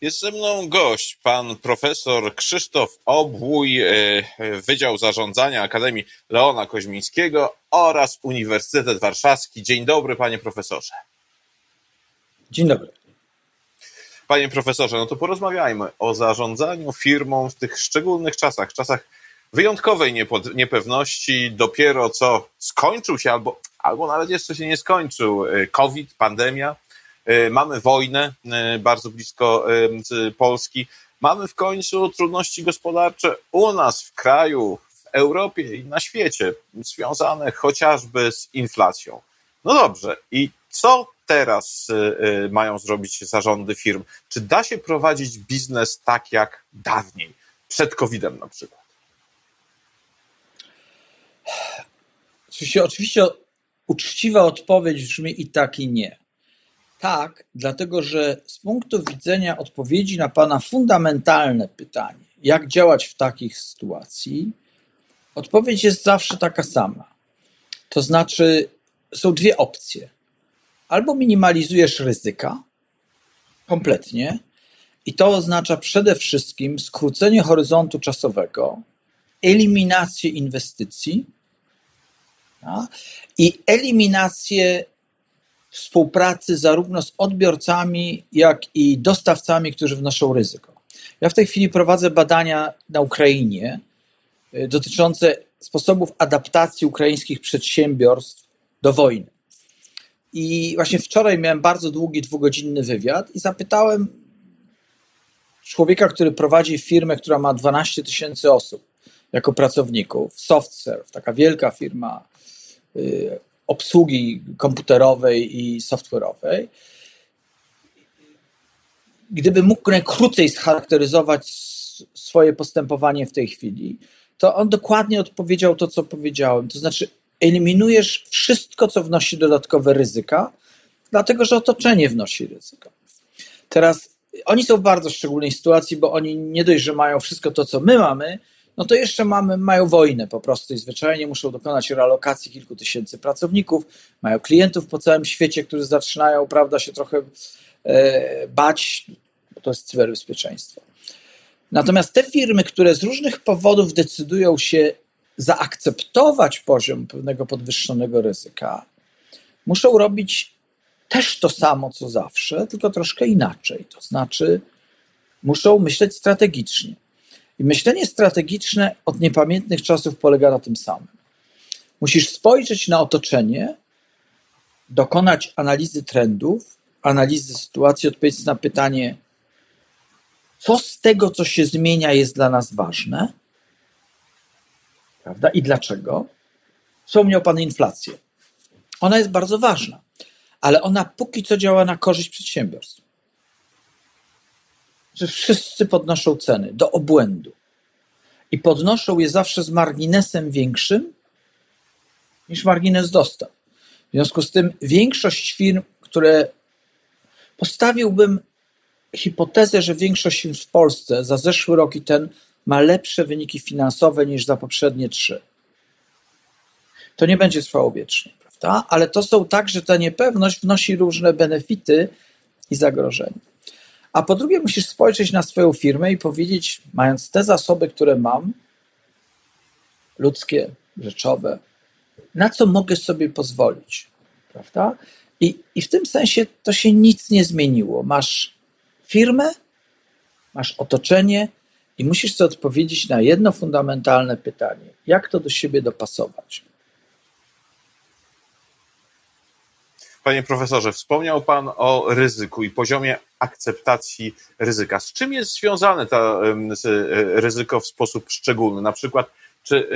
Jest ze mną gość, pan profesor Krzysztof Obłój, e, Wydział Zarządzania Akademii Leona Koźmińskiego oraz Uniwersytet Warszawski. Dzień dobry, panie profesorze. Dzień dobry. Panie profesorze, no to porozmawiajmy o zarządzaniu firmą w tych szczególnych czasach, czasach wyjątkowej niepewności. Dopiero co skończył się albo, albo nawet jeszcze się nie skończył e, COVID, pandemia E, mamy wojnę e, bardzo blisko e, Polski, mamy w końcu trudności gospodarcze u nas w kraju, w Europie i na świecie, związane chociażby z inflacją. No dobrze, i co teraz mają zrobić zarządy firm? Czy da się prowadzić biznes tak jak dawniej, przed COVID-em na przykład? Oczywiście, oczywiście uczciwa odpowiedź brzmi i tak, i nie. Tak, dlatego że z punktu widzenia odpowiedzi na Pana fundamentalne pytanie, jak działać w takich sytuacji, odpowiedź jest zawsze taka sama. To znaczy, są dwie opcje. Albo minimalizujesz ryzyka kompletnie, i to oznacza przede wszystkim skrócenie horyzontu czasowego, eliminację inwestycji i eliminację współpracy zarówno z odbiorcami, jak i dostawcami, którzy wnoszą ryzyko. Ja w tej chwili prowadzę badania na Ukrainie y, dotyczące sposobów adaptacji ukraińskich przedsiębiorstw do wojny. I właśnie wczoraj miałem bardzo długi, dwugodzinny wywiad i zapytałem człowieka, który prowadzi firmę, która ma 12 tysięcy osób jako pracowników, SoftServe, taka wielka firma y, obsługi komputerowej i software'owej. Gdyby mógł najkrócej scharakteryzować swoje postępowanie w tej chwili, to on dokładnie odpowiedział to, co powiedziałem. To znaczy, eliminujesz wszystko, co wnosi dodatkowe ryzyka, dlatego że otoczenie wnosi ryzyko. Teraz oni są w bardzo szczególnej sytuacji, bo oni nie dość, że mają wszystko to, co my mamy, no to jeszcze mamy, mają wojnę po prostu i zwyczajnie muszą dokonać realokacji kilku tysięcy pracowników, mają klientów po całym świecie, którzy zaczynają, prawda, się trochę e, bać, bo to jest cyberbezpieczeństwo. Natomiast te firmy, które z różnych powodów decydują się zaakceptować poziom pewnego podwyższonego ryzyka, muszą robić też to samo co zawsze, tylko troszkę inaczej. To znaczy, muszą myśleć strategicznie. I myślenie strategiczne od niepamiętnych czasów polega na tym samym. Musisz spojrzeć na otoczenie, dokonać analizy trendów, analizy sytuacji, odpowiedzieć na pytanie, co z tego, co się zmienia, jest dla nas ważne, prawda? I dlaczego? Wspomniał Pan inflację. Ona jest bardzo ważna, ale ona póki co działa na korzyść przedsiębiorstw że wszyscy podnoszą ceny do obłędu. I podnoszą je zawsze z marginesem większym niż margines dostaw. W związku z tym większość firm, które postawiłbym hipotezę, że większość firm w Polsce za zeszły rok i ten ma lepsze wyniki finansowe niż za poprzednie trzy. To nie będzie trwało wiecznie, prawda? Ale to są tak, że ta niepewność wnosi różne benefity i zagrożenia. A po drugie, musisz spojrzeć na swoją firmę i powiedzieć, mając te zasoby, które mam, ludzkie, rzeczowe, na co mogę sobie pozwolić, prawda? I, I w tym sensie to się nic nie zmieniło. Masz firmę, masz otoczenie i musisz sobie odpowiedzieć na jedno fundamentalne pytanie: jak to do siebie dopasować? Panie profesorze, wspomniał Pan o ryzyku i poziomie akceptacji ryzyka. Z czym jest związane to e, ryzyko w sposób szczególny? Na przykład, czy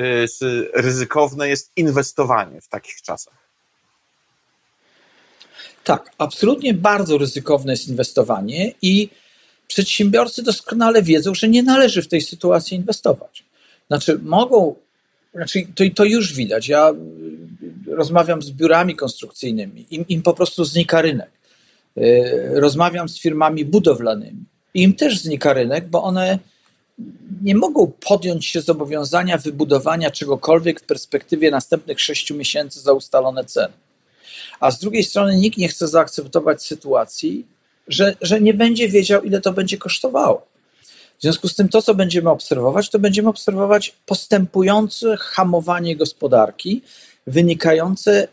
e, ryzykowne jest inwestowanie w takich czasach? Tak, absolutnie bardzo ryzykowne jest inwestowanie i przedsiębiorcy doskonale wiedzą, że nie należy w tej sytuacji inwestować. Znaczy, mogą, znaczy to, to już widać. Ja rozmawiam z biurami konstrukcyjnymi, im, im po prostu znika rynek. Y, rozmawiam z firmami budowlanymi, im też znika rynek, bo one nie mogą podjąć się zobowiązania wybudowania czegokolwiek w perspektywie następnych sześciu miesięcy za ustalone ceny. A z drugiej strony nikt nie chce zaakceptować sytuacji, że, że nie będzie wiedział, ile to będzie kosztowało. W związku z tym to, co będziemy obserwować, to będziemy obserwować postępujące hamowanie gospodarki wynikające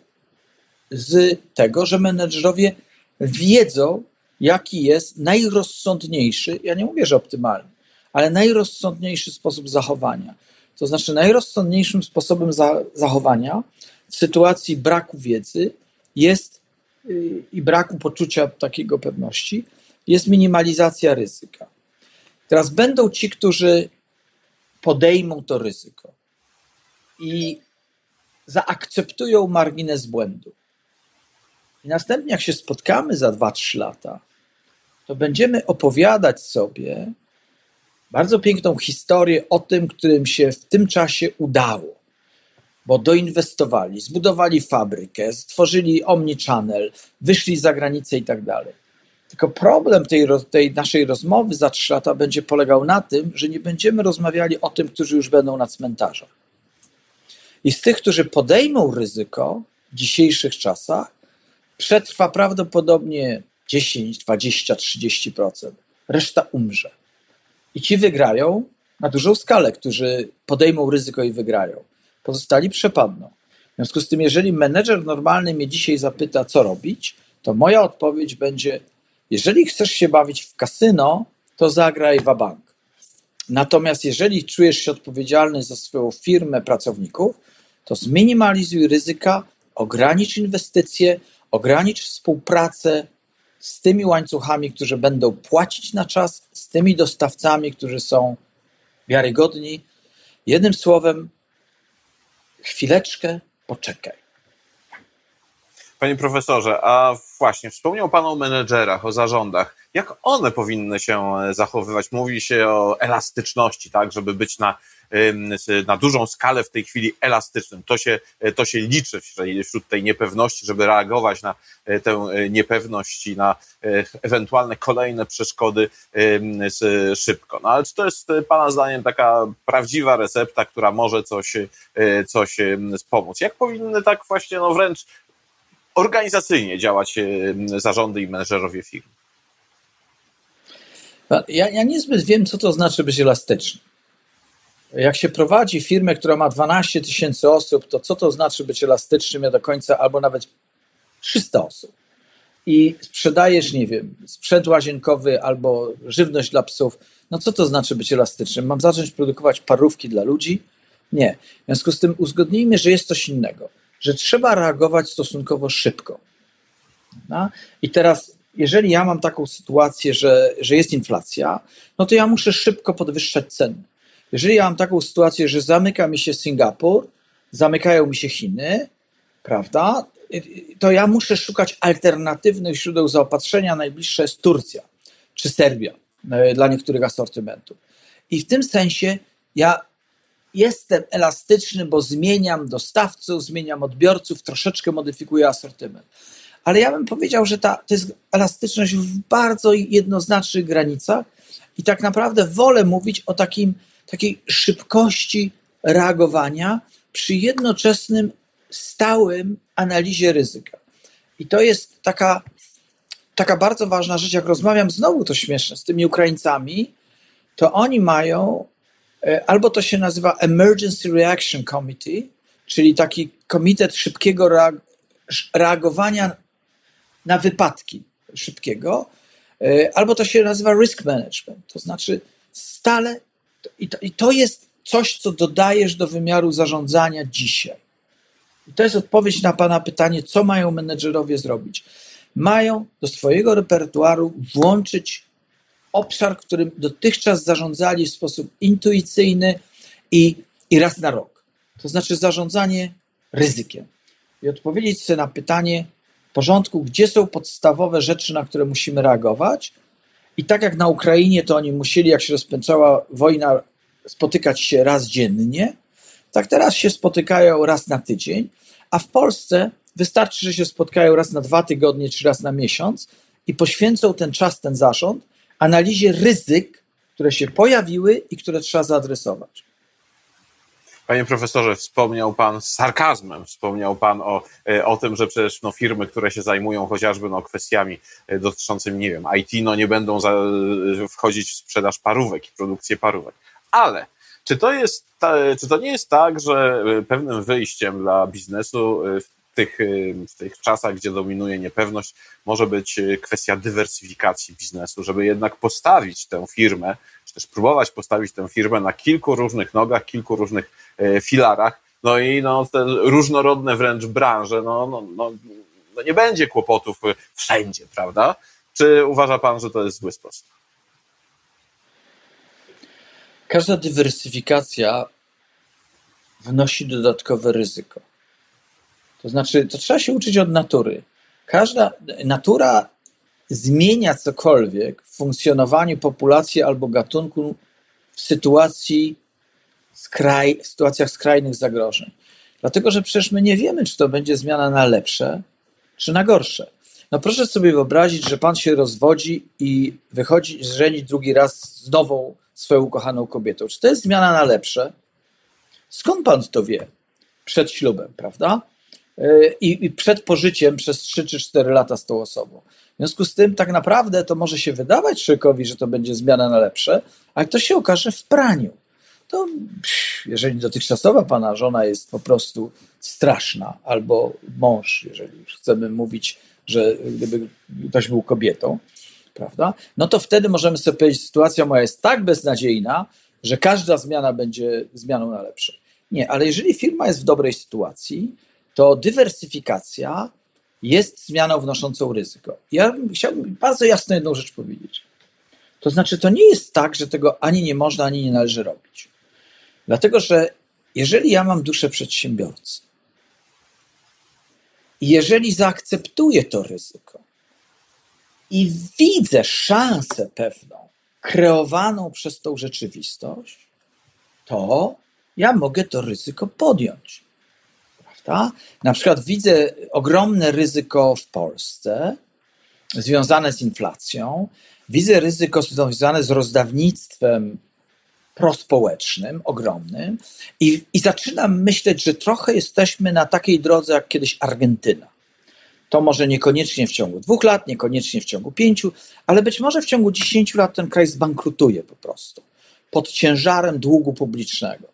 z tego, że menedżerowie wiedzą, jaki jest najrozsądniejszy, ja nie mówię, że optymalny, ale najrozsądniejszy sposób zachowania. To znaczy, najrozsądniejszym sposobem za, zachowania w sytuacji braku wiedzy jest yy, i braku poczucia takiego pewności, jest minimalizacja ryzyka. Teraz będą ci, którzy podejmą to ryzyko i zaakceptują margines błędu. I następnie, jak się spotkamy za 2-3 lata, to będziemy opowiadać sobie bardzo piękną historię o tym, którym się w tym czasie udało. Bo doinwestowali, zbudowali fabrykę, stworzyli omnichannel, wyszli za granicę i tak dalej. Tylko problem tej, tej naszej rozmowy za trzy lata będzie polegał na tym, że nie będziemy rozmawiali o tym, którzy już będą na cmentarzach. I z tych, którzy podejmą ryzyko w dzisiejszych czasach, przetrwa prawdopodobnie 10, 20, 30%. Reszta umrze. I ci wygrają na dużą skalę, którzy podejmą ryzyko i wygrają. Pozostali przepadną. W związku z tym, jeżeli menedżer normalny mnie dzisiaj zapyta, co robić, to moja odpowiedź będzie: jeżeli chcesz się bawić w kasyno, to zagraj w bank. Natomiast jeżeli czujesz się odpowiedzialny za swoją firmę, pracowników, to zminimalizuj ryzyka, ogranicz inwestycje, ogranicz współpracę z tymi łańcuchami, którzy będą płacić na czas, z tymi dostawcami, którzy są wiarygodni. Jednym słowem, chwileczkę poczekaj. Panie profesorze, a właśnie wspomniał Pan o menedżerach, o zarządach. Jak one powinny się zachowywać? Mówi się o elastyczności, tak, żeby być na na dużą skalę w tej chwili elastycznym. To się, to się liczy wśród tej niepewności, żeby reagować na e, tę e, niepewność i na e, ewentualne kolejne przeszkody szybko. No ale czy to jest Pana zdaniem taka prawdziwa recepta, która może coś, coś pomóc? Jak powinny tak właśnie, no wręcz organizacyjnie działać zarządy i menedżerowie firm? Ja, ja niezbyt wiem, co to znaczy być elastycznym. Jak się prowadzi firmę, która ma 12 tysięcy osób, to co to znaczy być elastycznym ja do końca, albo nawet 300 osób? I sprzedajesz, nie wiem, sprzęt łazienkowy albo żywność dla psów. No co to znaczy być elastycznym? Mam zacząć produkować parówki dla ludzi? Nie. W związku z tym uzgodnijmy, że jest coś innego, że trzeba reagować stosunkowo szybko. No? I teraz, jeżeli ja mam taką sytuację, że, że jest inflacja, no to ja muszę szybko podwyższać ceny. Jeżeli ja mam taką sytuację, że zamyka mi się Singapur, zamykają mi się Chiny, prawda, to ja muszę szukać alternatywnych źródeł zaopatrzenia. Najbliższa jest Turcja czy Serbia e, dla niektórych asortymentów. I w tym sensie ja jestem elastyczny, bo zmieniam dostawców, zmieniam odbiorców, troszeczkę modyfikuję asortyment. Ale ja bym powiedział, że ta, to jest elastyczność w bardzo jednoznacznych granicach i tak naprawdę wolę mówić o takim takiej szybkości reagowania przy jednoczesnym stałym analizie ryzyka. I to jest taka, taka bardzo ważna rzecz. Jak rozmawiam znowu to śmieszne z tymi Ukraińcami, to oni mają e, albo to się nazywa Emergency Reaction Committee, czyli taki komitet szybkiego reagowania na wypadki szybkiego, e, albo to się nazywa risk management, to znaczy stale i to, I to jest coś, co dodajesz do wymiaru zarządzania dzisiaj. I to jest odpowiedź na Pana pytanie, co mają menedżerowie zrobić. Mają do swojego repertuaru włączyć obszar, którym dotychczas zarządzali w sposób intuicyjny i, i raz na rok. To znaczy zarządzanie ryzykiem. I odpowiedzieć sobie na pytanie, w porządku, gdzie są podstawowe rzeczy, na które musimy reagować, i tak jak na Ukrainie, to oni musieli, jak się rozpęczała wojna, spotykać się raz dziennie, tak teraz się spotykają raz na tydzień, a w Polsce wystarczy, że się spotkają raz na dwa tygodnie czy raz na miesiąc i poświęcą ten czas, ten zarząd analizie ryzyk, które się pojawiły i które trzeba zaadresować. Panie profesorze, wspomniał Pan z sarkazmem, wspomniał Pan o, e, o tym, że przecież no, firmy, które się zajmują chociażby no, kwestiami e, dotyczącymi, nie wiem, IT, no nie będą za, wchodzić w sprzedaż parówek i produkcję parówek. Ale czy to, jest, czy to nie jest tak, że pewnym wyjściem dla biznesu w tych, w tych czasach, gdzie dominuje niepewność, może być kwestia dywersyfikacji biznesu, żeby jednak postawić tę firmę, czy też próbować postawić tę firmę na kilku różnych nogach, kilku różnych e, filarach, no i no, te różnorodne wręcz branże, no, no, no, no nie będzie kłopotów wszędzie, prawda? Czy uważa pan, że to jest zły sposób? Każda dywersyfikacja wnosi dodatkowe ryzyko. To znaczy, to trzeba się uczyć od natury. Każda natura zmienia cokolwiek w funkcjonowaniu populacji albo gatunku w sytuacji skraj, w sytuacjach skrajnych zagrożeń. Dlatego, że przecież my nie wiemy, czy to będzie zmiana na lepsze, czy na gorsze. No proszę sobie wyobrazić, że pan się rozwodzi i wychodzi żenić drugi raz z nową swoją ukochaną kobietą. Czy to jest zmiana na lepsze? Skąd pan to wie? Przed ślubem, prawda? I, i przed pożyciem przez 3 czy 4 lata z tą osobą. W związku z tym, tak naprawdę to może się wydawać człowiekowi, że to będzie zmiana na lepsze, ale to się okaże w praniu. To jeżeli dotychczasowa pana żona jest po prostu straszna, albo mąż, jeżeli chcemy mówić, że gdyby ktoś był kobietą, prawda? No to wtedy możemy sobie powiedzieć, sytuacja moja jest tak beznadziejna, że każda zmiana będzie zmianą na lepsze. Nie, ale jeżeli firma jest w dobrej sytuacji, to dywersyfikacja jest zmianą wnoszącą ryzyko. Ja chciałbym bardzo jasno jedną rzecz powiedzieć. To znaczy, to nie jest tak, że tego ani nie można, ani nie należy robić. Dlatego, że jeżeli ja mam duszę przedsiębiorcy i jeżeli zaakceptuję to ryzyko i widzę szansę pewną, kreowaną przez tą rzeczywistość, to ja mogę to ryzyko podjąć. Na przykład widzę ogromne ryzyko w Polsce związane z inflacją, widzę ryzyko związane z rozdawnictwem prospołecznym, ogromnym i, i zaczynam myśleć, że trochę jesteśmy na takiej drodze jak kiedyś Argentyna. To może niekoniecznie w ciągu dwóch lat, niekoniecznie w ciągu pięciu, ale być może w ciągu dziesięciu lat ten kraj zbankrutuje po prostu pod ciężarem długu publicznego.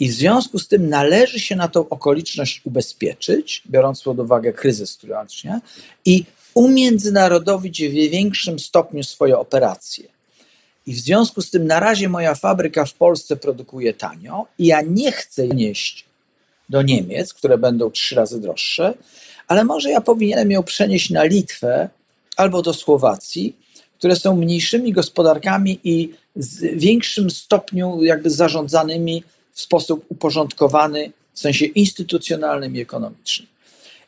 I w związku z tym należy się na tą okoliczność ubezpieczyć, biorąc pod uwagę kryzys, który rocznie, i umiędzynarodowić w większym stopniu swoje operacje. I w związku z tym na razie moja fabryka w Polsce produkuje tanio i ja nie chcę nieść do Niemiec, które będą trzy razy droższe, ale może ja powinienem ją przenieść na Litwę albo do Słowacji, które są mniejszymi gospodarkami i z większym stopniu jakby zarządzanymi w sposób uporządkowany w sensie instytucjonalnym i ekonomicznym.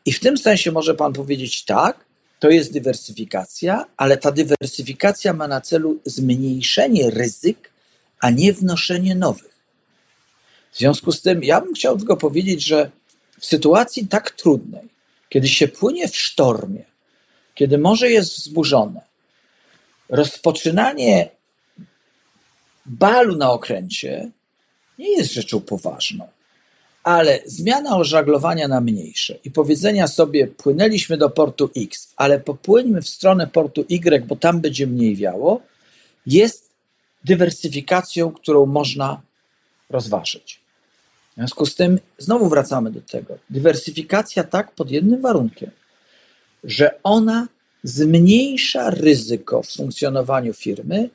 I w tym sensie może Pan powiedzieć tak, to jest dywersyfikacja, ale ta dywersyfikacja ma na celu zmniejszenie ryzyk, a nie wnoszenie nowych. W związku z tym ja bym chciał tylko powiedzieć, że w sytuacji tak trudnej, kiedy się płynie w sztormie, kiedy morze jest wzburzone, rozpoczynanie balu na okręcie nie jest rzeczą poważną. Ale zmiana ożaglowania na mniejsze i powiedzenia sobie, płynęliśmy do portu X, ale popłyńmy w stronę portu Y, bo tam będzie mniej wiało, jest dywersyfikacją, którą można rozważyć. W związku z tym znowu wracamy do tego. Dywersyfikacja tak pod jednym warunkiem, że ona zmniejsza ryzyko w funkcjonowaniu firmy,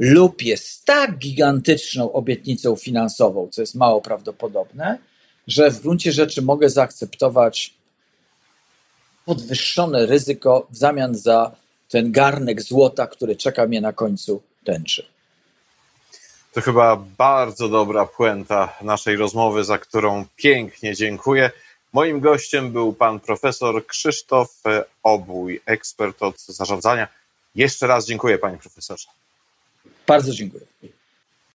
lub jest tak gigantyczną obietnicą finansową, co jest mało prawdopodobne, że w gruncie rzeczy mogę zaakceptować podwyższone ryzyko w zamian za ten garnek złota, który czeka mnie na końcu tęczy. To chyba bardzo dobra puenta naszej rozmowy, za którą pięknie dziękuję. Moim gościem był pan profesor Krzysztof Obój, ekspert od zarządzania. Jeszcze raz dziękuję, panie profesorze. Bardzo dziękuję.